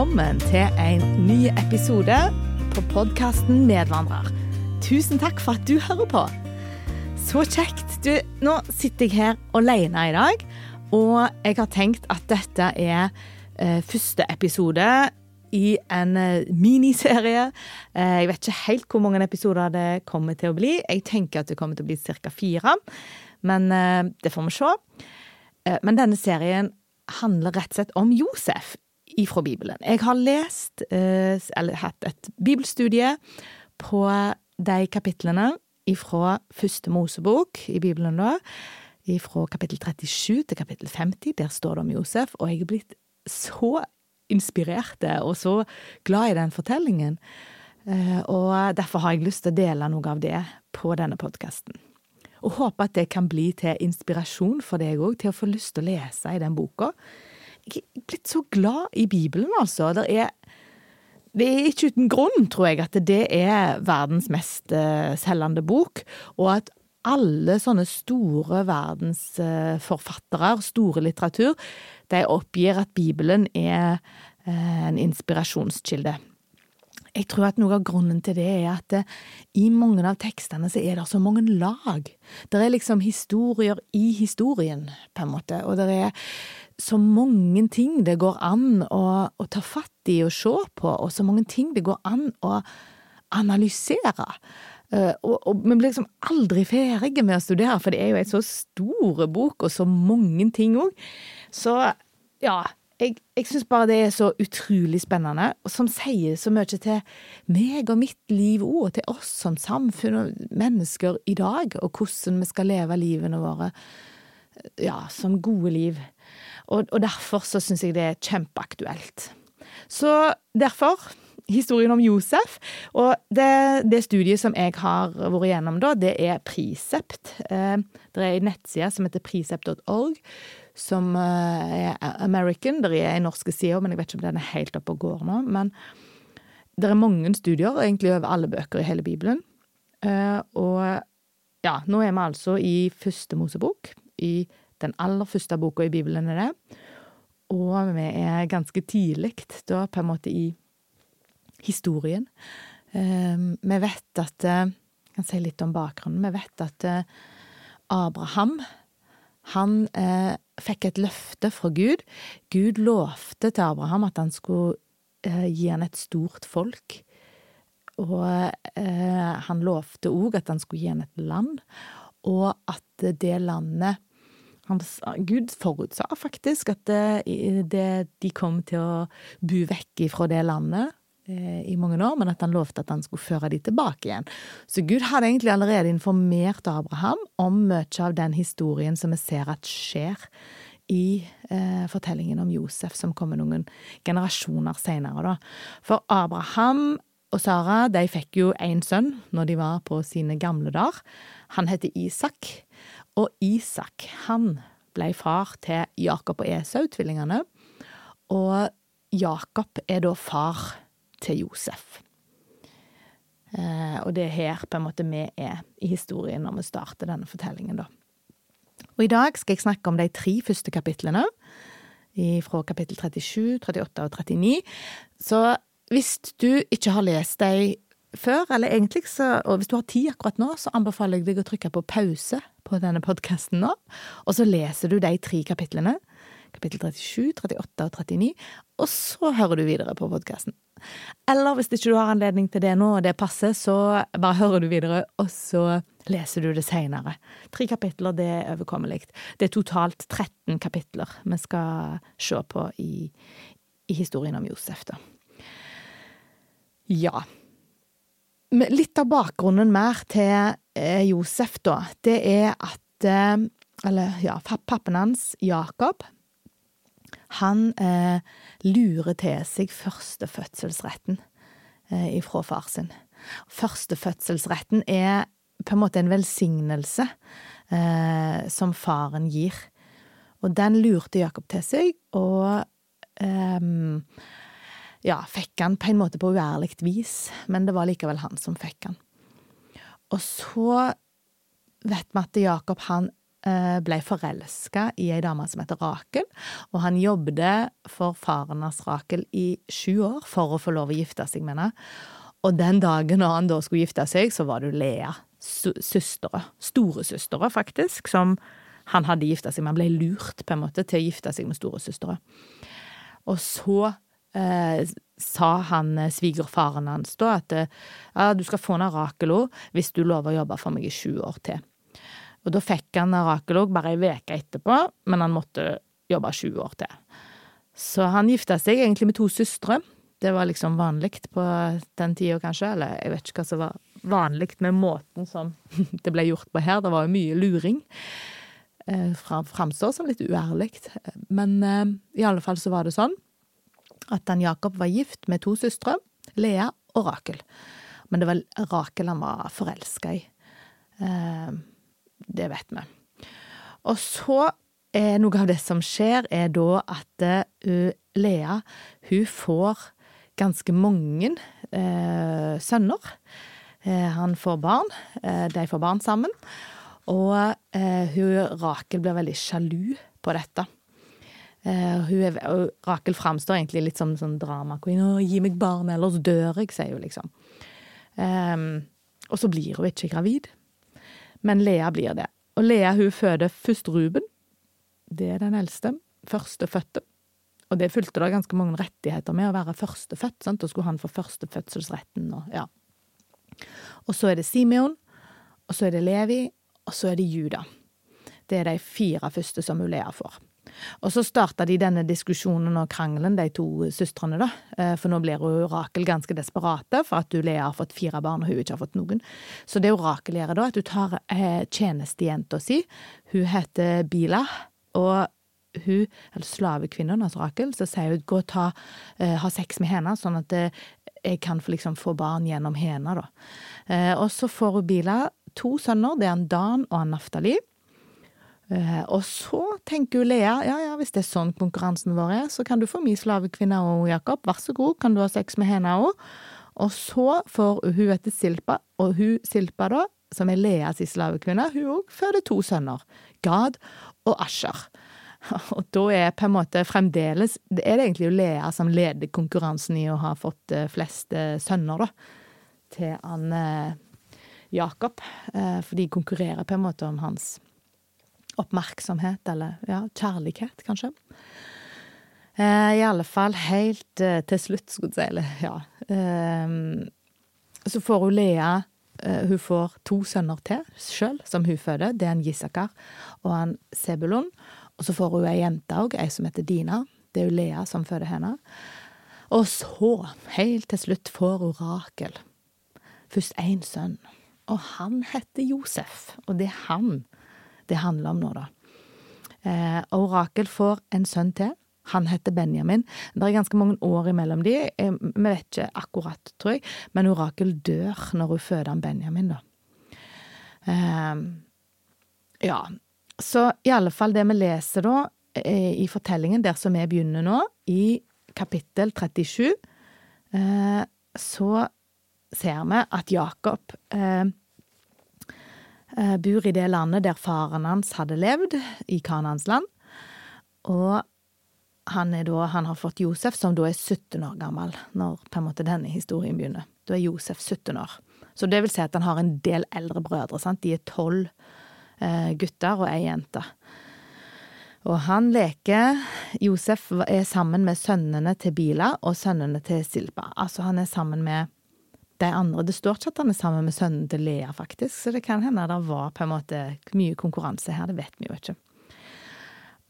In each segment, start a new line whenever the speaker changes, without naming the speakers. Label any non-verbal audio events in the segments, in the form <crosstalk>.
velkommen til en ny episode på podkasten Medvandrer. Tusen takk for at du hører på. Så kjekt. Du, nå sitter jeg her alene i dag, og jeg har tenkt at dette er eh, første episode i en eh, miniserie. Eh, jeg vet ikke helt hvor mange episoder det kommer til å bli. Jeg tenker at det kommer til å bli ca. fire, men eh, det får vi se. Eh, men denne serien handler rett og slett om Josef ifra Bibelen. Jeg har lest, eh, eller hatt et bibelstudie på de kapitlene ifra første Mosebok i Bibelen da, ifra kapittel 37 til kapittel 50. Der står det om Josef, og jeg er blitt så inspirert og så glad i den fortellingen. Eh, og derfor har jeg lyst til å dele noe av det på denne podkasten. Og håper at det kan bli til inspirasjon for deg òg, til å få lyst til å lese i den boka jeg er blitt så glad i Bibelen, altså. Det er, det er ikke uten grunn, tror jeg, at det er verdens mest uh, selgende bok, og at alle sånne store verdensforfattere, store litteratur, de oppgir at Bibelen er uh, en inspirasjonskilde. Jeg tror at noe av grunnen til det er at det, i mange av tekstene så er det så mange lag. Det er liksom historier i historien, på en måte, og det er så mange ting det går an å, å ta fatt i og se på, og så mange ting det går an å analysere. Uh, og, og, vi blir liksom aldri ferdige med å studere, for det er jo ei så store bok, og så mange ting òg. Så ja, jeg, jeg syns bare det er så utrolig spennende, og som sier så mye til meg og mitt liv òg, og til oss som samfunn og mennesker i dag, og hvordan vi skal leve livene våre ja, som gode liv. Og, og derfor så syns jeg det er kjempeaktuelt. Så derfor historien om Josef. Og det, det, studiet som jeg har vært igjennom da, det er Prisept. Eh, det er en nettside som heter prisept.org, som eh, er American. Det er en norsk side men jeg vet ikke om den er helt oppe og går nå. Men det er mange studier egentlig over alle bøker i hele Bibelen. Eh, og ja, nå er vi altså i første Mosebok, i den aller første boka i Bibelen er det. Og vi er ganske tidlig da på en måte i historien. Um, vi vet at Jeg kan si litt om bakgrunnen. Vi vet at Abraham han eh, fikk et løfte fra Gud. Gud lovte til Abraham at han skulle eh, gi han et stort folk. Og han lovte òg at han skulle gi han et land, og at det landet han, Gud forutsa faktisk at det, det, de kom til å bo vekk fra det landet eh, i mange år, men at han lovte at han skulle føre de tilbake igjen. Så Gud hadde egentlig allerede informert Abraham om mye av den historien som vi ser at skjer i eh, fortellingen om Josef, som kommer noen generasjoner senere, da. For Abraham og Sara de fikk jo én sønn når de var på sine gamle dager. Han heter Isak. Og Isak, han ble far til Jakob og Esau, tvillingene. Og Jakob er da far til Josef. Eh, og det er her på en måte vi er i historien når vi starter denne fortellingen, da. Og i dag skal jeg snakke om de tre første kapitlene, fra kapittel 37, 38 og 39. Så hvis du ikke har lest de før, eller egentlig så, og hvis du har tid akkurat nå, så anbefaler jeg deg å trykke på pause på denne podkasten nå, og så leser du de tre kapitlene, kapittel 37, 38 og 39, og så hører du videre på podkasten. Eller hvis ikke du har anledning til det nå, og det passer, så bare hører du videre, og så leser du det seinere. Tre kapitler, det er overkommelig. Det er totalt 13 kapitler vi skal se på i, i historien om Josef, da. Ja, Litt av bakgrunnen mer til eh, Josef, da, det er at eh, Eller ja, pappen hans, Jakob, han eh, lurer til seg førstefødselsretten eh, ifra far sin. Førstefødselsretten er på en måte en velsignelse eh, som faren gir. Og den lurte Jakob til seg, og eh, ja, fikk han på en måte på uærlig vis, men det var likevel han som fikk han. Og så vet vi at Jakob han ble forelska i ei dame som heter Rakel, og han jobbet for faren hans Rakel i sju år for å få lov å gifte seg med henne. Og den dagen når han da skulle gifte seg, så var det Lea, søstre, storesøstera faktisk, som han hadde gifta seg med. Han ble lurt på en måte til å gifte seg med storesøstera. Og så eh, sa han eh, svigerfaren hans da at ja, du skal få en Rakel hvis du lover å jobbe for meg i sju år til. Og da fikk han Rakel bare ei uke etterpå, men han måtte jobbe sju år til. Så han gifta seg egentlig med to søstre. Det var liksom vanlig på den tida, kanskje. Eller jeg vet ikke hva som var vanlig med måten som <laughs> det ble gjort på her. Det var jo mye luring. Eh, framstår som litt uærlig. Men eh, i alle fall så var det sånn at han Jakob var gift med to søstre, Lea og Rakel. Men det var Rakel han var forelska i. Eh, det vet vi. Og så er noe av det som skjer, er da at uh, Lea hun får ganske mange uh, sønner. Uh, han får barn. de får barn sammen. Og hun, Rakel blir veldig sjalu på dette. Uh, er, Rakel framstår egentlig litt som sånn drama-queen. 'Gi meg barn, ellers dør jeg', sier hun liksom. Um, og så blir hun ikke gravid. Men Lea blir det. Og Lea hun føder først Ruben. Det er den eldste. Førstefødte. Og det fulgte da ganske mange rettigheter med å være førstefødt. sant? og skulle han få førstefødselsretten og ja. Og så er det Simeon, og så er det Levi, og så er det Juda. Det er de fire første som Lea får. Og så starta de denne diskusjonen og krangelen, de to søstrene, da. Eh, for nå blir Rakel ganske desperate for at Lea har fått fire barn, og hun ikke har fått noen. Så det Rakel gjør da, at hun tar eh, tjenestejenta si, hun heter Bila, og hun, eller slavekvinnen, altså Rakel, så sier hun gå og ta, eh, ha sex med henne, sånn at jeg kan liksom få barn gjennom henne, da. Og så får hun Bila to sønner, det er en Dan og en Naftali. Eh, og så tenker jo Lea ja ja, hvis det er sånn konkurransen vår er, så kan du få min slavekvinne òg, Jakob. Vær så god, kan du ha sex med henne òg? Og så får hun etter Silpa, og hun Silpa, da, som er Leas slavekvinne, hun òg føder to sønner. Gad og Asher. <laughs> Og da er på en måte fremdeles Det er egentlig jo Lea som leder konkurransen i å ha fått eh, flest eh, sønner, da, til han Jakob. For de konkurrerer på en måte om hans oppmerksomhet, eller ja, kjærlighet, kanskje. Eh, I alle fall helt eh, til slutt, skulle jeg si, eller ja. Eh, så får hun Lea eh, Hun får to sønner til sjøl, som hun føder. Det er en Gisakar og en Sebulon. Og så får hun ei jente òg, ei som heter Dina. Det er jo Lea som føder henne. Og så, helt til slutt, får hun Rakel. Først én sønn. Og han heter Josef. Og det er han det handler om nå, da. Eh, Orakel får en sønn til. Han heter Benjamin. Det er ganske mange år imellom de. Vi vet ikke akkurat, tror jeg, men Orakel dør når hun føder han Benjamin, da. Eh, ja. Så i alle fall det vi leser da eh, i fortellingen der som vi begynner nå, i kapittel 37, eh, så ser vi at Jakob eh, Eh, bor i det landet der faren hans hadde levd, i Kanans land. Og han, da, han, har fått Josef, som da er 17 år gammel når på en måte denne historien begynner. Da er Josef 17 år. Så det vil si at han har en del eldre brødre. sant? De er tolv eh, gutter og ei jente. Og han leker Josef er sammen med sønnene til Bila og sønnene til Silpa. Altså han er sammen med de andre. Det står ikke at han er sammen med sønnen til Lea, faktisk, så det kan hende det var på en måte mye konkurranse her, det vet vi jo ikke.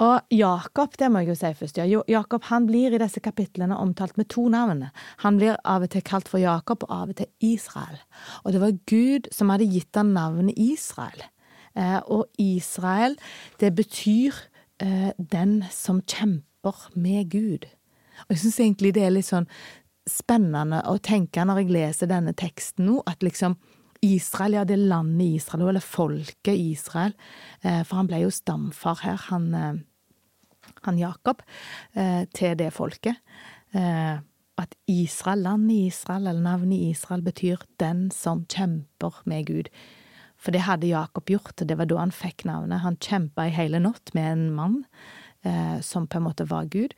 Og Jakob, det må jeg jo si først, ja. Jakob han blir i disse kapitlene omtalt med to navn. Han blir av og til kalt for Jakob, og av og til Israel. Og det var Gud som hadde gitt han navnet Israel. Eh, og Israel, det betyr eh, den som kjemper med Gud. Og jeg syns egentlig det er litt sånn spennende å tenke når jeg leser denne teksten nå, at liksom Israel, ja, det er landet Israel, eller folket Israel, eh, for han ble jo stamfar her, han, eh, han Jakob, eh, til det folket. At Israel, landet Israel, eller navnet Israel, betyr den som kjemper med Gud. For det hadde Jakob gjort, det var da han fikk navnet. Han kjempa i hele natt med en mann eh, som på en måte var Gud.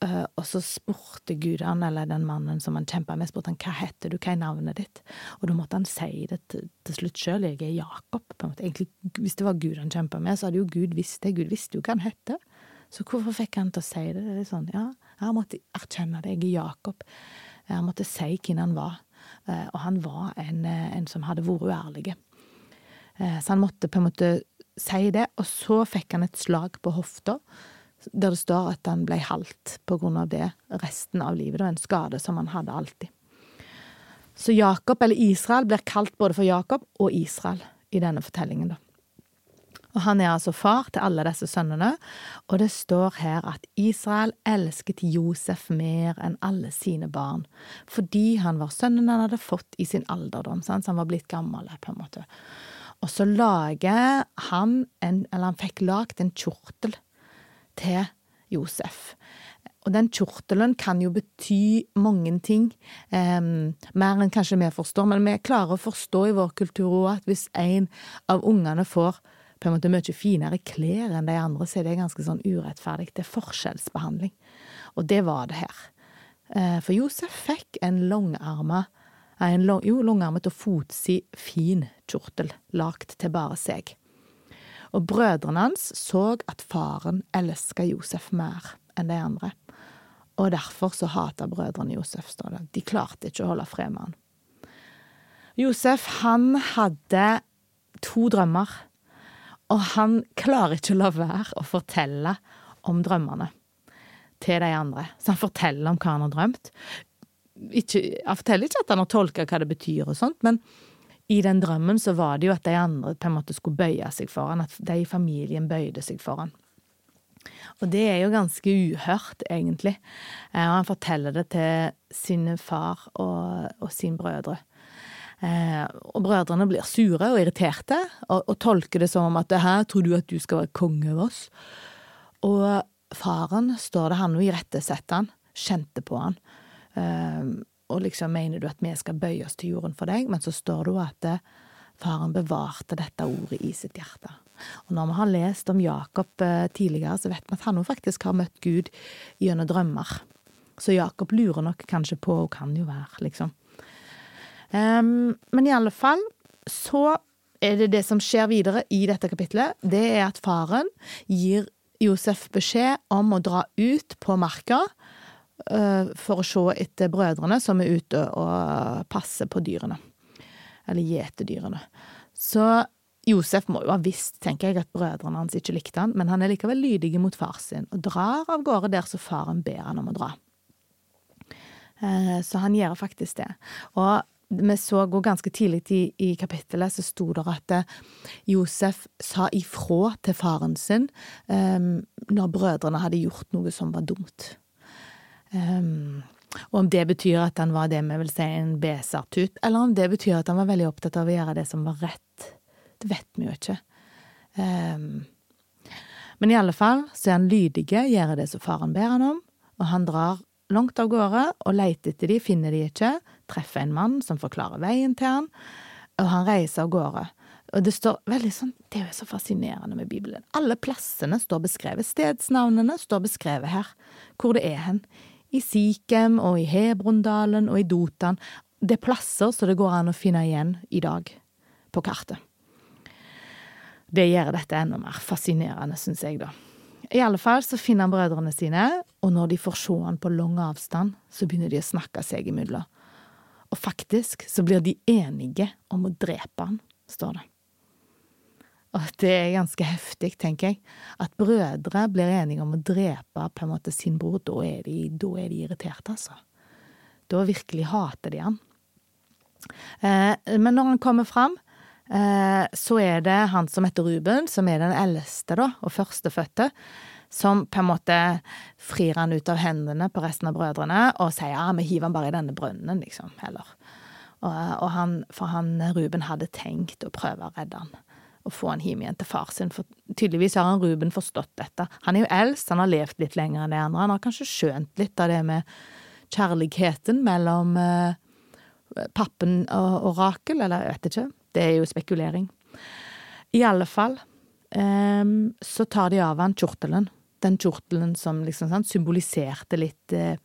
Uh, og så spurte Gud han, eller den mannen som han kjempa med, spurte han hva heter du, hva er navnet ditt? Og da måtte han si det til, til slutt sjøl, jeg er Jakob. på en måte. Egentlig, hvis det var Gud han kjempa med, så hadde jo Gud visst det. Gud visste jo hva han het. Så hvorfor fikk han til å si det? Det er sånn, ja, jeg måtte erkjenne det, jeg er Jakob. Han måtte si hvem han var. Uh, og han var en, en som hadde vært uærlig. Uh, så han måtte på en måte si det, og så fikk han et slag på hofta der det står at han ble halt av det resten av livet. Det var en skade som han hadde alltid. Så Jakob, eller Israel, blir kalt både for Jakob og Israel i denne fortellingen. da. Og Han er altså far til alle disse sønnene, og det står her at Israel elsket Josef mer enn alle sine barn, fordi han var sønnen han hadde fått i sin alderdom, så han var blitt gammel. på en måte. Og så lager han en, eller han fikk lagd en kjortel til Josef. Og den kjortelen kan jo bety mange ting, um, mer enn kanskje vi forstår, men vi klarer å forstå i vår kultur òg at hvis en av ungene får på en måte mye finere klær enn de andre, så er det ganske sånn urettferdig. Det er forskjellsbehandling. Og det var det her. Uh, for Josef fikk en langarma en long, jo, langarmet og fotsid fin kjortel, lagd til bare seg og brødrene hans så at faren elska Josef mer enn de andre. Og derfor så hata brødrene Josef, står det. De klarte ikke å holde fred med han. Josef, han hadde to drømmer, og han klarer ikke å la være å fortelle om drømmene til de andre. Så han forteller om hva han har drømt. Ikke, han forteller ikke at han har tolka hva det betyr og sånt, men i den drømmen så var det jo at de andre på en måte skulle bøye seg for han, at de i familien bøyde seg for han. Og det er jo ganske uhørt, egentlig. Eh, og han forteller det til sin far og, og sin brødre. Eh, og brødrene blir sure og irriterte, og, og tolker det som om at det her tror du at du skal være konge over oss. Og faren, står det, han og irettesetter han, kjente på han. Eh, og liksom mener du at vi skal bøye oss til jorden for deg, men så står det jo at eh, faren bevarte dette ordet i sitt hjerte. Og når vi har lest om Jakob eh, tidligere, så vet vi at han jo faktisk har møtt Gud gjennom drømmer. Så Jakob lurer nok kanskje på, og kan jo være, liksom. Um, men i alle fall så er det det som skjer videre i dette kapitlet, det er at faren gir Josef beskjed om å dra ut på marka for å se etter brødrene som er ute og passer på dyrene. Eller gjeter dyrene. Så Josef må jo ha visst, tenker jeg, at brødrene hans ikke likte han, men han er likevel lydig mot far sin, og drar av gårde der så faren ber han om å dra. Eh, så han gjør faktisk det. Og vi så gå ganske tidlig i, i kapittelet, så sto det at eh, Josef sa ifra til faren sin um, når brødrene hadde gjort noe som var dumt. Um, og om det betyr at han var det vi vil si en besartut, eller om det betyr at han var veldig opptatt av å gjøre det som var rett, det vet vi jo ikke. Um, men i alle fall så er han lydige, gjør det som faren ber han om, og han drar langt av gårde og leter etter de, finner de ikke, treffer en mann som forklarer veien til han, og han reiser av gårde. Og det står veldig sånn Det er jo så fascinerende med Bibelen. Alle plassene står beskrevet. Stedsnavnene står beskrevet her, hvor det er hen i Sikhem og i Hebrondalen og i Dotan. Det er plasser så det går an å finne igjen i dag på kartet. Det gjør dette enda mer fascinerende, syns jeg, da. I alle fall så finner han brødrene sine, og når de får se han på lang avstand, så begynner de å snakke seg imellom. Og faktisk så blir de enige om å drepe han, står det. Og det er ganske heftig, tenker jeg. At brødre blir enige om å drepe på en måte sin bror. Da er de, da er de irriterte, altså. Da virkelig hater de han. Eh, men når han kommer fram, eh, så er det han som heter Ruben, som er den eldste da, og førstefødte, som på en måte frir han ut av hendene på resten av brødrene og sier ja, vi hiver han bare i denne brønnen, liksom, heller. Og, og han, for han Ruben hadde tenkt å prøve å redde han å få han hjem igjen til far sin, for tydeligvis har han Ruben forstått dette. Han er jo eldst, han har levd litt lenger enn de andre, han har kanskje skjønt litt av det med kjærligheten mellom eh, pappen og, og Rakel, eller jeg vet ikke, det er jo spekulering. I alle fall eh, så tar de av han kjortelen. Den kjortelen som liksom sant, symboliserte litt eh,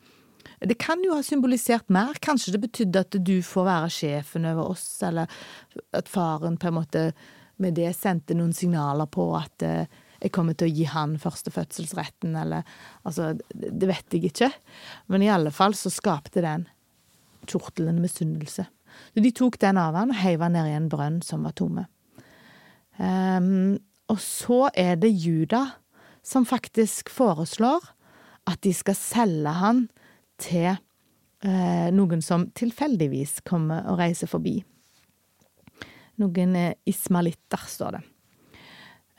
Det kan jo ha symbolisert mer. Kanskje det betydde at du får være sjefen over oss, eller at faren på en måte med det sendte noen signaler på at uh, jeg kommer til å gi han førstefødselsretten, eller Altså, det vet jeg ikke. Men i alle fall så skapte den kjortelen misunnelse. Så de tok den av han og heiv han ned i en brønn som var tomme. Um, og så er det Juda som faktisk foreslår at de skal selge han til eh, noen som tilfeldigvis kommer og reiser forbi. Noen ismalitter, står det.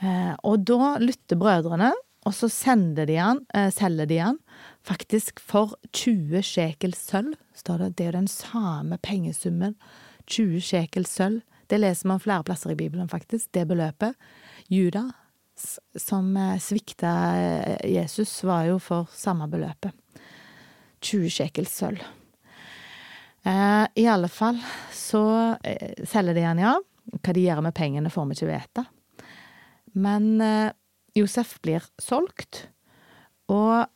Eh, og da lytter brødrene, og så sender de han, eh, selger de han faktisk for 20 sjekel sølv, står det. Det er jo den samme pengesummen. 20 sjekel sølv. Det leser man flere plasser i Bibelen, faktisk, det beløpet. Juda, som eh, svikta Jesus, var jo for samme beløpet. 20 sjekel sølv. Eh, I alle fall så eh, selger de han, ja. Hva de gjør med pengene, får vi ikke vite. Men eh, Josef blir solgt, og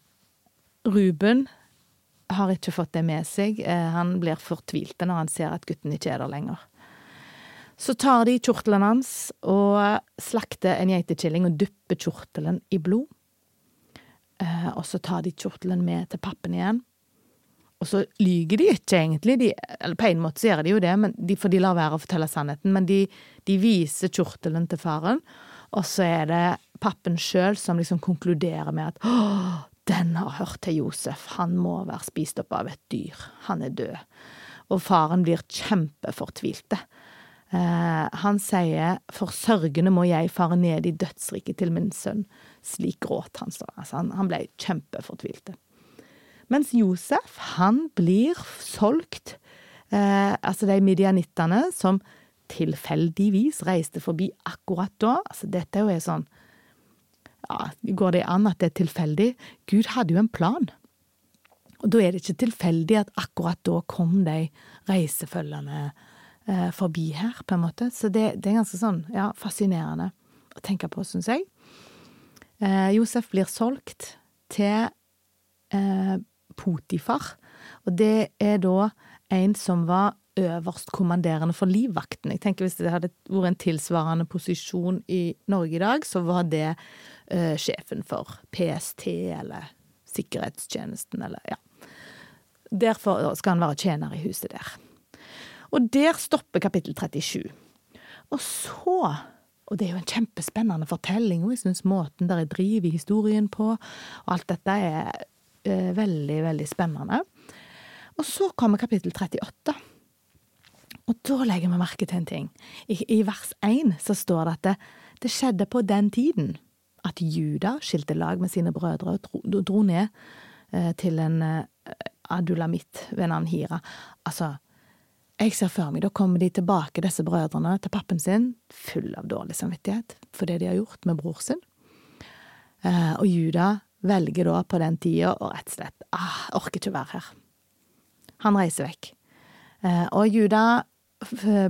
Ruben har ikke fått det med seg. Han blir fortvilt når han ser at gutten ikke er der lenger. Så tar de kjortelen hans og slakter en geitekilling og dypper kjortelen i blod. Og så tar de kjortelen med til pappen igjen. Og så lyger de ikke, egentlig. De, eller på en måte så gjør de jo det, de, for de lar være å fortelle sannheten. Men de, de viser kjortelen til faren, og så er det pappen sjøl som liksom konkluderer med at Åh, den har hørt til Josef, han må være spist opp av et dyr, han er død. Og faren blir kjempefortvilte. Eh, han sier, for sørgende må jeg fare ned i dødsriket til min sønn. Slik gråt han, står altså, han. Han ble kjempefortvilte. Mens Josef, han blir solgt. Eh, altså de midianittene som tilfeldigvis reiste forbi akkurat da. Altså dette er jo sånn Ja, går det an at det er tilfeldig? Gud hadde jo en plan. Og da er det ikke tilfeldig at akkurat da kom de reisefølgende eh, forbi her, på en måte. Så det, det er ganske sånn, ja, fascinerende å tenke på, syns jeg. Eh, Josef blir solgt til eh, Potifar, og det er da en som var øverstkommanderende for livvakten. Jeg tenker Hvis det hadde vært en tilsvarende posisjon i Norge i dag, så var det uh, sjefen for PST eller sikkerhetstjenesten, eller ja. Derfor skal han være tjener i huset der. Og der stopper kapittel 37. Og så og det er jo en kjempespennende fortelling, og jeg syns måten der jeg driver historien på, og alt dette er eh, veldig, veldig spennende. Og så kommer kapittel 38. Og da legger vi merke til en ting. I, i vers 1 så står det at det, det, skjedde på den tiden at Juda skilte lag med sine brødre og dro, dro ned eh, til en eh, adulamitt ved navn Hira. Altså, jeg ser for meg, da kommer de tilbake, disse brødrene, til pappen sin, full av dårlig samvittighet for det de har gjort med bror sin. Eh, og Juda velger da på den tida å rett og slett ah, orker ikke å være her. Han reiser vekk. Eh, og Juda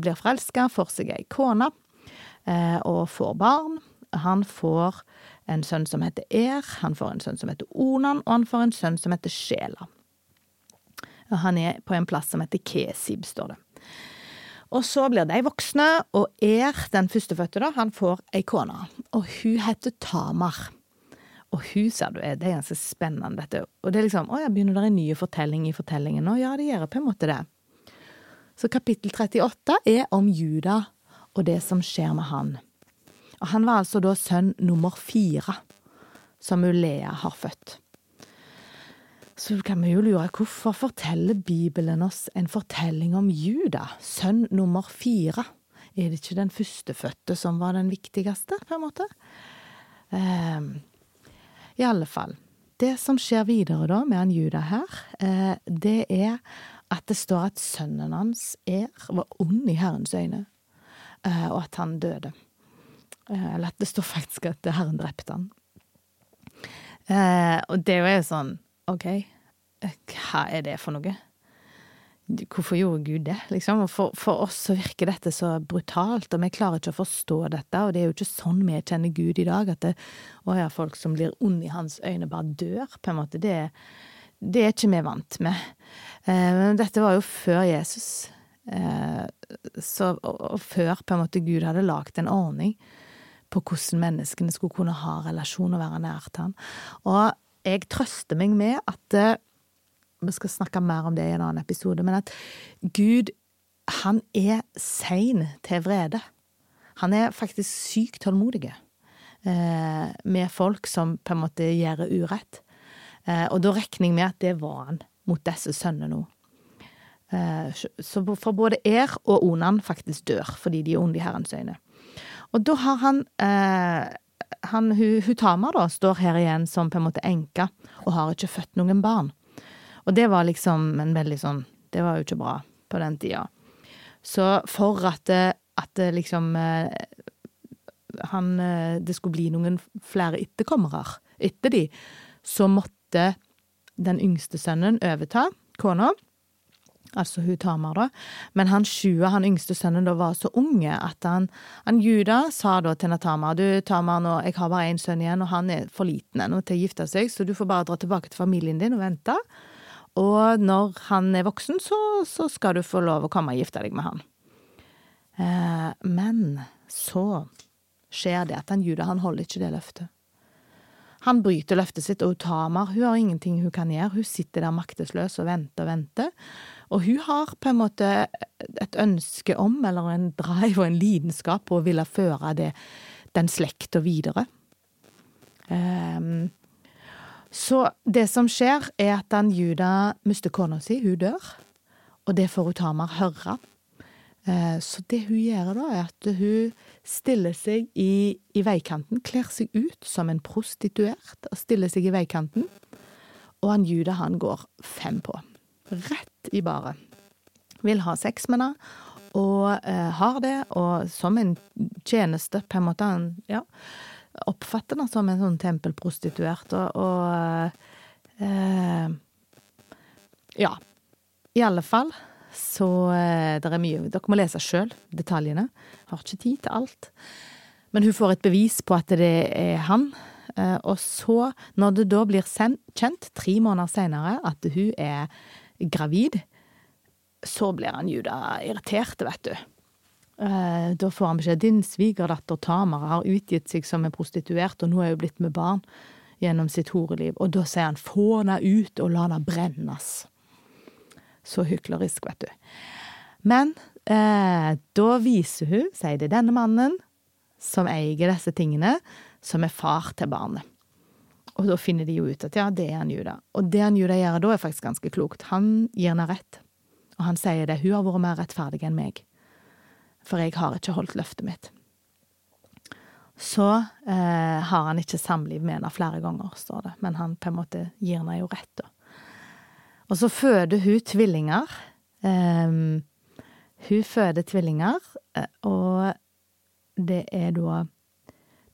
blir forelska, får seg ei kone eh, og får barn. Han får en sønn som heter Er, han får en sønn som heter Onan, og han får en sønn som heter Sjela. Han er på en plass som heter Kesib, står det. Og så blir de voksne, og Er, den førstefødte, da, han får ei kone. Og hun heter Tamar. Og huset du er, det er ganske spennende, dette. Og det er liksom Å ja, begynner det en ny fortelling i fortellingen nå? Ja, det gjør på en måte det. Så kapittel 38 er om Juda og det som skjer med han. Og han var altså da sønn nummer fire som Ulea har født. Så kan vi jo lure hvorfor forteller Bibelen oss en fortelling om Juda, sønn nummer fire? Er det ikke den førstefødte som var den viktigste, på en måte? Eh, I alle fall. Det som skjer videre da med han Juda her, eh, det er at det står at sønnen hans er, var ond i Herrens øyne, eh, og at han døde. Eh, eller at det står faktisk at Herren drepte han. Og det er jo sånn OK, hva er det for noe? Hvorfor gjorde Gud det, liksom? For, for, oss så virker dette så brutalt, og vi klarer ikke å forstå dette, og det er jo ikke sånn vi kjenner Gud i dag, at det, å ja, folk som blir onde i hans øyne, bare dør, på en måte. Det, det er ikke vi vant med. Eh, men dette var jo før Jesus, eh, så, og, og, før på en måte Gud hadde lagd en ordning på hvordan menneskene skulle kunne ha relasjon og være nært han. Og jeg trøster meg med at eh, vi skal snakke mer om det i en annen episode, men at Gud, han er sein til vrede. Han er faktisk sykt tålmodig eh, med folk som på en måte gjør urett. Eh, og da regner jeg med at det var han mot disse sønnene nå. Eh, så for både Er og Onan faktisk dør fordi de er onde i Herrens øyne. Og da har han eh, han, hun da, står her igjen som på en måte enke og har ikke født noen barn. Og det var liksom en veldig sånn Det var jo ikke bra på den tida. Så for at, det, at det liksom eh, han, eh, Det skulle bli noen flere etterkommere etter de, så måtte den yngste sønnen overta kona. Altså hun Tamar, da. Men han sjue, han yngste sønnen, da var så unge at han, han Juda sa da til Tamar du Tamar, nå, jeg har bare én sønn igjen, og han er for liten ennå til å gifte seg, så du får bare dra tilbake til familien din og vente. Og når han er voksen, så, så skal du få lov å komme og gifte deg med han. Eh, men så skjer det at han Juda han holder ikke det løftet. Han bryter løftet sitt, og Tamar hun har ingenting hun kan gjøre. Hun sitter der maktesløs og venter og venter. Og hun har på en måte et ønske om, eller en drive og en lidenskap på å ville føre det, den slekta videre. Um, så det som skjer, er at den Juda mister kona si, hun dør. Og det får hun Tamar høre. Eh, så det hun gjør da, er at hun stiller seg i, i veikanten, kler seg ut som en prostituert og stiller seg i veikanten. Og han Juda, han går fem på. Rett i baret. Vil ha sex med henne, og eh, har det, og som en tjeneste, på en måte. Han, ja oppfatter henne som en sånn tempelprostituert, og, og eh, Ja. I alle fall så eh, det er mye Dere må lese sjøl detaljene. Har ikke tid til alt. Men hun får et bevis på at det er han. Eh, og så, når det da blir kjent, tre måneder seinere, at hun er gravid, så blir han Juda irritert, vet du. Eh, da får han beskjed din svigerdatter Tamara har utgitt seg som en prostituert, og nå er hun blitt med barn gjennom sitt horeliv. Og da sier han få henne ut og la henne brennes. Så hyklerisk, vet du. Men eh, da viser hun, sier det denne mannen, som eier disse tingene, som er far til barnet. Og da finner de jo ut at ja, det er han Juda. Og det han Juda gjør da, er faktisk ganske klokt. Han gir henne rett. Og han sier det, hun har vært mer rettferdig enn meg for jeg har ikke holdt løftet mitt. Så eh, har han ikke samliv med henne flere ganger, står det, men han på en måte gir henne jo rett, da. Og så føder hun tvillinger. Eh, hun føder tvillinger, eh, og det er da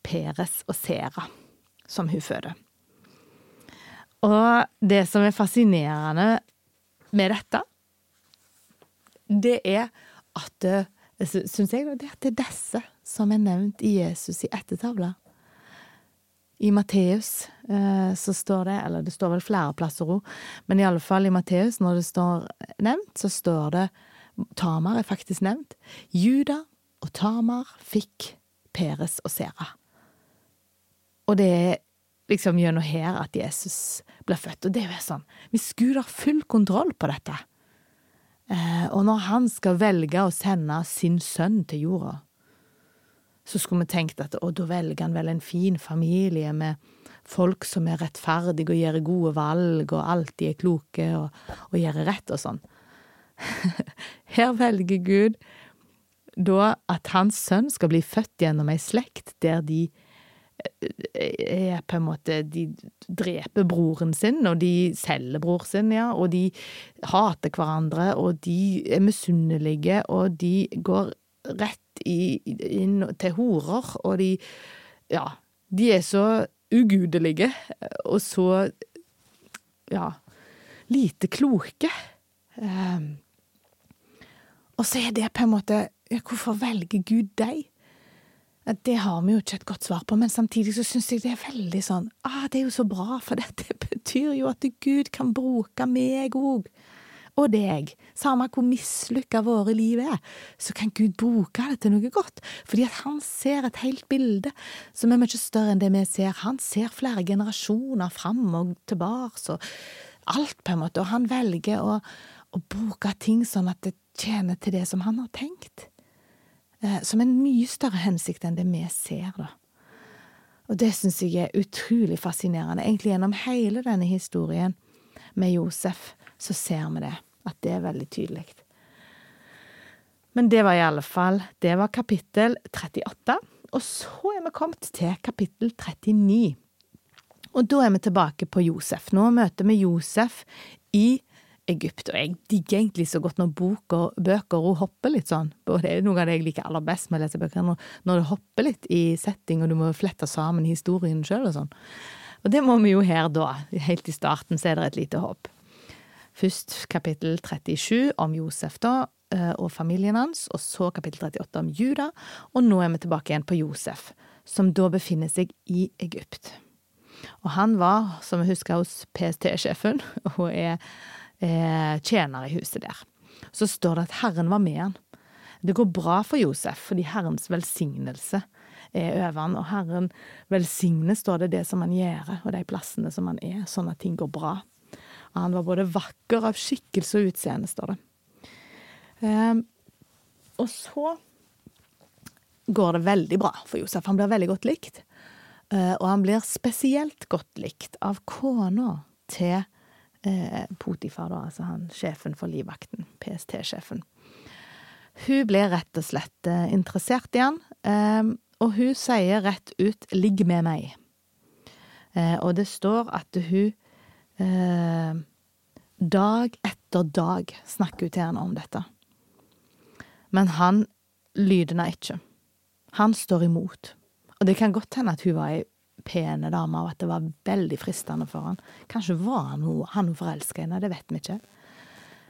Peres og Sera som hun føder. Og det som er fascinerende med dette, det er at eh, syns jeg det er disse som er nevnt i Jesus i ettertavla. I Matteus eh, så står det, eller det står vel flere plasser òg, men i alle fall i Matteus, når det står nevnt, så står det Tamar er faktisk nevnt. Juda og Tamar fikk Peres og Sera. Og det er liksom gjennom her at Jesus ble født. Og det er jo sånn, hvis Gud har full kontroll på dette, og når han skal velge å sende sin sønn til jorda, så skulle vi tenkt at å, da velger han vel en fin familie med folk som er rettferdige og gjør gode valg og alltid er kloke og, og gjør rett og sånn. <laughs> Her velger Gud da at hans sønn skal bli født gjennom ei slekt der de er på en måte De dreper broren sin, og de selger bror sin, ja, og de hater hverandre, og de er misunnelige, og de går rett i, inn til horer, og de Ja, de er så ugudelige, og så ja, lite kloke. Um, Og så er det på en måte Hvorfor velger Gud deg? Det har vi jo ikke et godt svar på, men samtidig så syns jeg det er veldig sånn ah, Det er jo så bra, for dette <laughs> betyr jo at Gud kan bruke meg òg. Og deg. Samme hvor mislykka våre liv er, så kan Gud bruke det til noe godt. Fordi at han ser et helt bilde som er mye større enn det vi ser. Han ser flere generasjoner fram og tilbake og alt, på en måte. Og han velger å, å bruke ting sånn at det tjener til det som han har tenkt. Eh, som en mye større hensikt enn det vi ser, da. Og det syns jeg er utrolig fascinerende. Egentlig gjennom hele denne historien med Josef, så ser vi det. At det er veldig tydelig. Men det var i alle fall Det var kapittel 38. Og så er vi kommet til kapittel 39. Og da er vi tilbake på Josef. Nå møter vi Josef i Egypt. Og jeg digger egentlig så godt når boker, bøker og hopper litt sånn. Det er noe av det jeg liker aller best med å lese bøker, når, når det hopper litt i setting, og du må flette sammen historien sjøl og sånn. Og det må vi jo her da. Helt i starten så er det et lite hopp. Først kapittel 37 om Josef da, eh, og familien hans, og så kapittel 38 om Juda, og nå er vi tilbake igjen på Josef, som da befinner seg i Egypt. Og han var, som vi husker, hos PST-sjefen, <laughs> og er eh, tjener i huset der. Så står det at Herren var med han. Det går bra for Josef fordi Herrens velsignelse er over han, og Herren velsigner, står det, det som han gjør, og de plassene som han er, sånn at ting går bra. Han var både vakker av skikkelse og utseende, står det. Eh, og så går det veldig bra for Josef. Han blir veldig godt likt. Uh, og han blir spesielt godt likt av kona til eh, Potifar, da, altså han sjefen for livvakten, PST-sjefen. Hun ble rett og slett eh, interessert i han, eh, og hun sier rett ut 'ligg med meg'. Eh, og det står at hun eh, dag etter dag snakker til han om dette. Men han lydna ikke. Han står imot. Og det kan godt hende at hun var ei pene dame, og at det var veldig fristende for han. Kanskje var han han hun forelska i det vet vi ikke.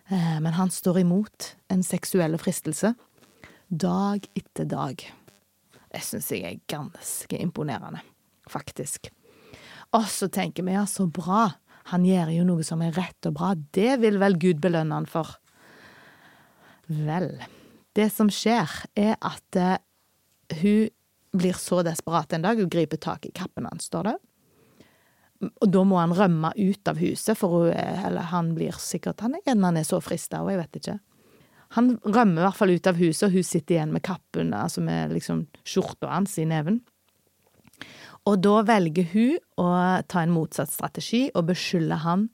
Eh, men han står imot en seksuell fristelse dag etter dag. Det syns jeg er ganske imponerende, faktisk. Og så tenker vi ja, så bra, han gjør jo noe som er rett og bra, det vil vel Gud belønne han for. Vel, det som skjer, er at uh, hun blir så desperat en dag, hun griper tak i kappen hans, står det. Og da må han rømme ut av huset, for hun, eller han blir sikkert Han han er så frista, og jeg vet ikke. Han rømmer i hvert fall ut av huset, og hun sitter igjen med kappen, altså med liksom skjorta hans i neven. Og da velger hun å ta en motsatt strategi og beskylde han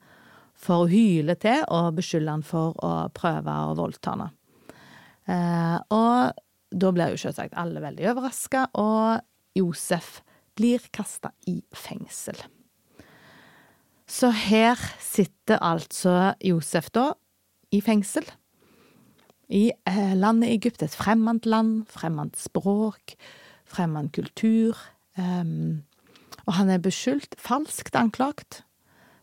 for å hyle til, og beskylde han for å prøve å voldta henne. Eh, og da blir jo selvsagt alle veldig overraska, og Josef blir kasta i fengsel. Så her sitter altså Josef da i fengsel. I eh, landet Egypt, et fremmed land, fremmed språk, fremmed kultur. Um, og han er beskyldt, falskt anklagt,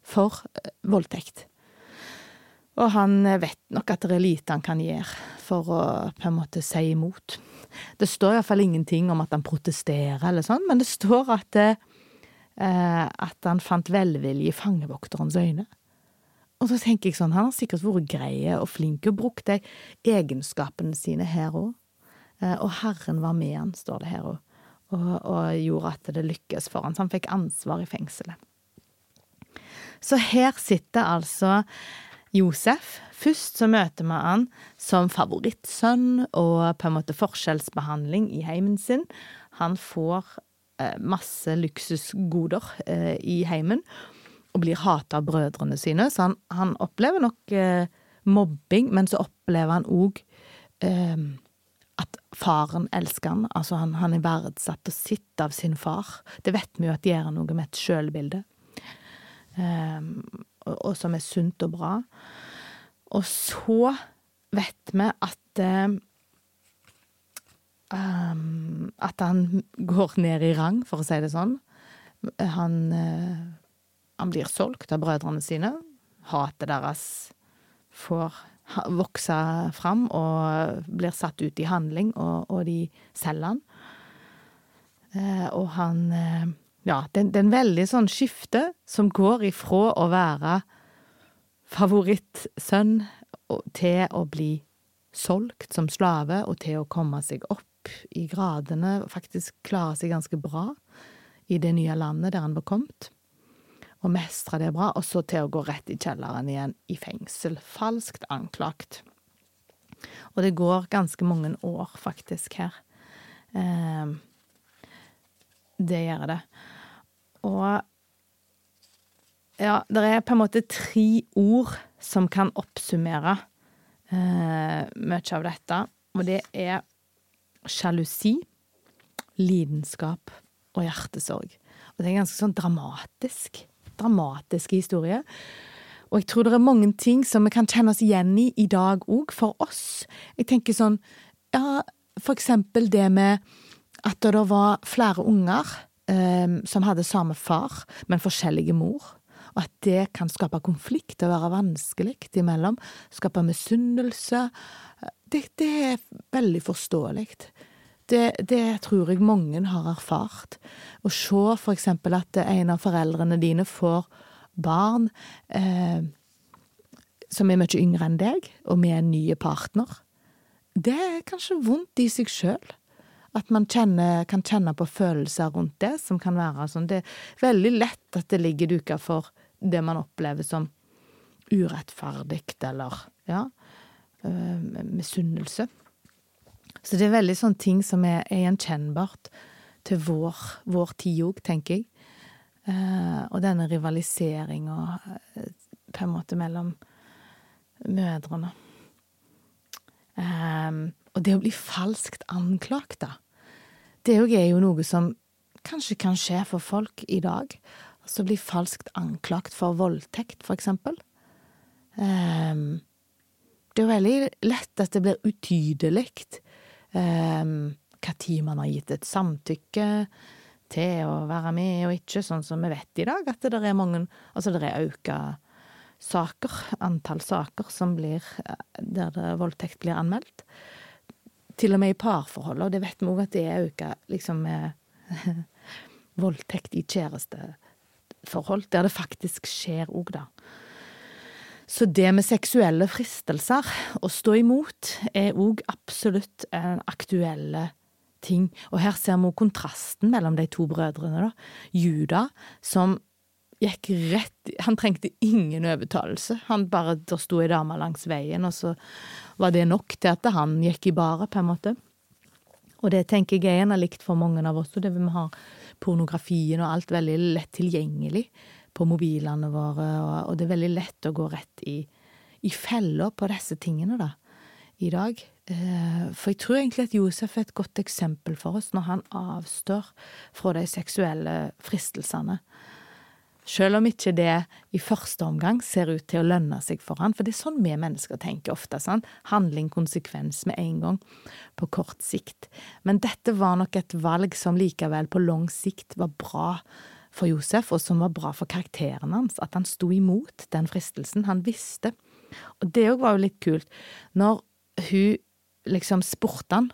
for uh, voldtekt. Og han vet nok at det er lite han kan gjøre for å på en måte si imot. Det står iallfall ingenting om at han protesterer eller sånn, men det står at, det, at han fant velvilje i fangevokterens øyne. Og så tenker jeg sånn, han har sikkert vært grei og flink og brukt de egenskapene sine her òg. Eh, og Herren var med han, står det her òg, og, og gjorde at det lykkes for han, så han fikk ansvar i fengselet. Så her sitter altså Josef. Først så møter vi han som favorittsønn og på en måte forskjellsbehandling i heimen sin. Han får eh, masse luksusgoder eh, i heimen og blir hata av brødrene sine, så han, han opplever nok eh, mobbing, men så opplever han òg eh, at faren elsker han. Altså, han, han er verdsatt og sitt av sin far. Det vet vi jo at gjør noe med et sjølbilde. Og, som er sunt og bra. Og så vet vi at um, At han går ned i rang, for å si det sånn. Han, uh, han blir solgt av brødrene sine. Hatet deres får vokse fram og blir satt ut i handling, og, og de selger han. Eh, og han eh, Ja, det, det er en veldig sånn skifte som går ifra å være favorittsønn til å bli solgt som slave, og til å komme seg opp i gradene, faktisk klare seg ganske bra i det nye landet der han var kommet og mestre det bra, og så til å gå rett i kjelleren igjen i fengsel, falskt anklagt. Og det går ganske mange år, faktisk, her. Eh, det gjør det. Og ja, det er på en måte tre ord som kan oppsummere eh, mye av dette, og det er sjalusi, lidenskap og hjertesorg. Og det er en ganske sånn dramatisk dramatiske historier. Og jeg tror det er mange ting som vi kan kjenne oss igjen i i dag òg, for oss. Jeg tenker sånn, ja, for eksempel det med at det var flere unger eh, som hadde samme far, men forskjellige mor. Og at det kan skape konflikt og være vanskelig imellom. Skape misunnelse. Det, det er veldig forståelig. Det, det, tror jeg mange har erfart. Å se for eksempel at en av foreldrene dine får barn eh, som er mye yngre enn deg, og med en ny partner. Det er kanskje vondt i seg sjøl. At man kjenner, kan kjenne på følelser rundt det, som kan være sånn. Det er veldig lett at det ligger duka for det man opplever som urettferdig, eller ja, øh, misunnelse. Så det er veldig sånne ting som er, er gjenkjennbart til vår, vår tid òg, tenker jeg. Eh, og denne rivaliseringa eh, på en måte mellom mødrene. Eh, og det å bli falskt anklagt, da. Det òg er jo noe som kanskje kan skje for folk i dag. Altså bli falskt anklagt for voldtekt, for eksempel. Um, det er veldig lett at det blir utydelig um, hva tid man har gitt et samtykke til å være med og ikke, sånn som vi vet i dag, at det er mange Altså det er økt saker, antall saker som blir der det voldtekt blir anmeldt. Til og med i parforhold, og det vet vi òg at det er øka liksom med <laughs> voldtekt i kjæresteforhold, der det faktisk skjer òg, da. Så det med seksuelle fristelser, å stå imot, er òg absolutt en aktuelle ting. Og her ser vi kontrasten mellom de to brødrene, da. Juda, som gikk rett Han trengte ingen overtalelse. Han bare Der sto ei dame langs veien, og så var det nok til at han gikk i baret, på en måte. Og det tenker jeg er likt for mange av oss, og det vi ha pornografien og alt veldig lett tilgjengelig på mobilene våre, og, det er veldig lett å gå rett i, i fella på disse tingene, da, i dag. Eh, for jeg tror egentlig at Josef er et godt eksempel for oss når han avstår fra de seksuelle fristelsene. Selv om ikke det i første omgang ser ut til å lønne seg for han, for det er sånn vi mennesker tenker ofte. Sant? Handling, konsekvens med en gang, på kort sikt. Men dette var nok et valg som likevel på lang sikt var bra for Josef, og som var bra for karakteren hans, at han sto imot den fristelsen. Han visste. Og det òg var jo litt kult. Når hun liksom spurte han,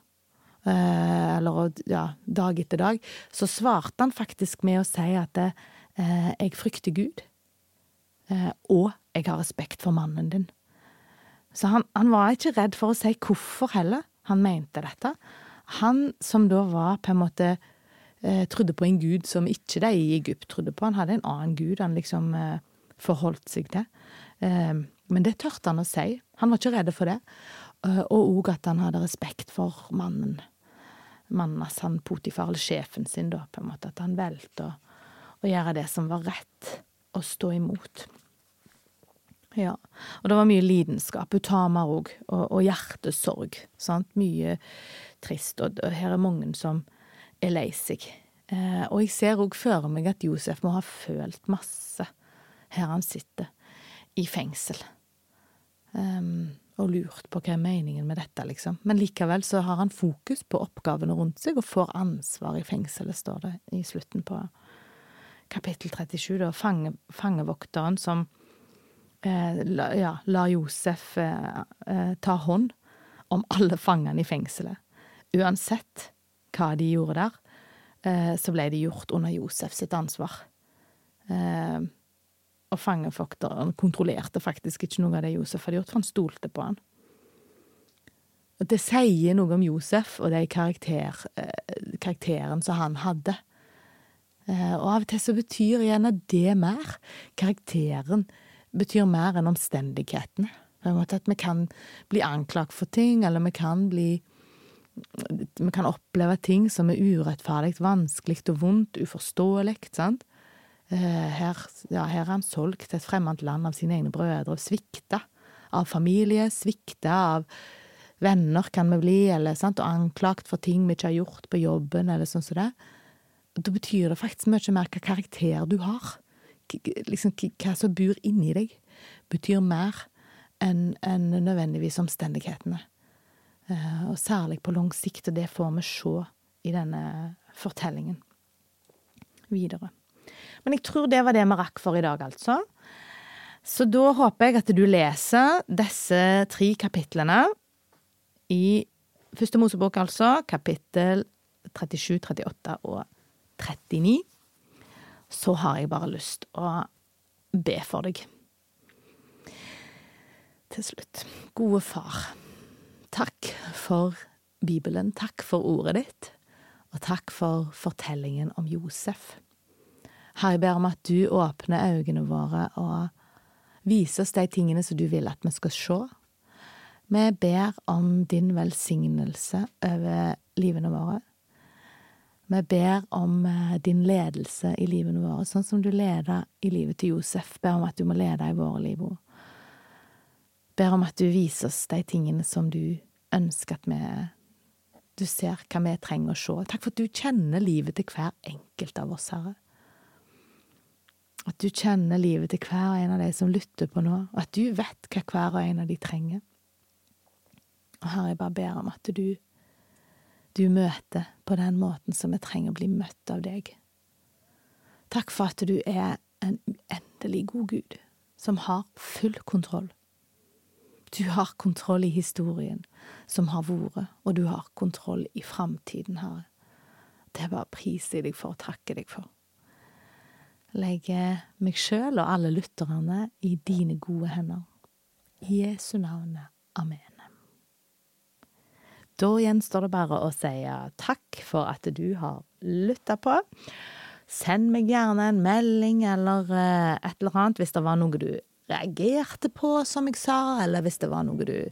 eh, eller ja, dag etter dag, så svarte han faktisk med å si at eh, jeg frykter Gud, eh, og jeg har respekt for mannen din. Så han, han var ikke redd for å si hvorfor heller han mente dette. Han som da var på en måte eh, trodde på en gud som ikke de i Egypt trodde på. Han hadde en annen gud han liksom eh, forholdt seg til. Eh, men det tørte han å si. Han var ikke redd for det. Eh, og òg at han hadde respekt for mannen. Mannen hans, han Potifar, eller sjefen sin, da, på en måte. At han valgte å, å gjøre det som var rett, og stå imot. Ja, og det var mye lidenskap. Utama òg, og, og hjertesorg. Sant? Mye trist. Og, og her er mange som er lei seg. Eh, og jeg ser òg for meg at Josef må ha følt masse her han sitter, i fengsel. Um, og lurt på hva er meningen med dette, liksom. Men likevel så har han fokus på oppgavene rundt seg, og får ansvar i fengselet, står det i slutten på kapittel 37. Da fange, fangevokteren som eh, la, ja, lar Josef eh, eh, ta hånd om alle fangene i fengselet. Uansett hva de gjorde der, eh, så ble det gjort under Josef sitt ansvar. Eh, og fangevokteren kontrollerte faktisk ikke noe av det Josef hadde gjort, for han stolte på han. Det sier noe om Josef og de karakter, eh, karakteren som han hadde. Eh, og av og til så betyr gjerne det mer. Karakteren betyr mer enn omstendighetene. På en måte at vi kan bli anklagt for ting, eller vi kan bli Vi kan oppleve ting som er urettferdig, vanskelig og vondt, uforståelig, sant? Eh, her, ja, her er han solgt til et fremmed land av sine egne brødre, svikta av familie, svikta av venner kan vi bli, eller sant, og anklagt for ting vi ikke har gjort på jobben, eller sånn som det. Da betyr det faktisk mye mer hva karakter du har. Liksom, hva som bor inni deg, betyr mer enn en nødvendigvis omstendighetene. Eh, og særlig på lang sikt, og det får vi se i denne fortellingen videre. Men jeg tror det var det vi rakk for i dag, altså. Så da håper jeg at du leser disse tre kapitlene i Første Mosebok, altså, kapittel 37, 38 og 39, så har jeg bare lyst å be for deg. Til slutt. Gode far, takk for Bibelen, takk for ordet ditt, og takk for fortellingen om Josef. Herre, jeg ber om at du åpner øynene våre og viser oss de tingene som du vil at vi skal se. Vi ber om din velsignelse over livene våre. Vi ber om eh, din ledelse i livene våre, sånn som du leder i livet til Josef. Ber om at du må lede i våre liv òg. Ber om at du viser oss de tingene som du ønsker at vi Du ser hva vi trenger å se. Takk for at du kjenner livet til hver enkelt av oss, Herre. At du kjenner livet til hver en av de som lytter på nå, og at du vet hva hver og en av de trenger. Og Herre, jeg bare ber om at du du møter på den måten som vi trenger å bli møtt av deg. Takk for at du er en uendelig god Gud, som har full kontroll. Du har kontroll i historien som har vært, og du har kontroll i framtiden, Herre. Det er bare priser jeg deg for og takker deg for. Legger meg sjøl og alle lytterne i dine gode hender. I Jesu navn. Amen. Da gjenstår det bare å si takk for at du har lytta på. Send meg gjerne en melding eller eh, et eller annet hvis det var noe du reagerte på, som jeg sa, eller hvis det var noe du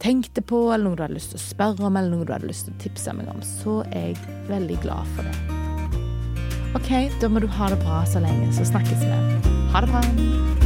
tenkte på, eller noe du hadde lyst til å spørre om, eller noe du hadde lyst til å tipse meg om, så er jeg veldig glad for det. OK, da må du ha det bra så lenge, så snakkes vi. Ha det bra.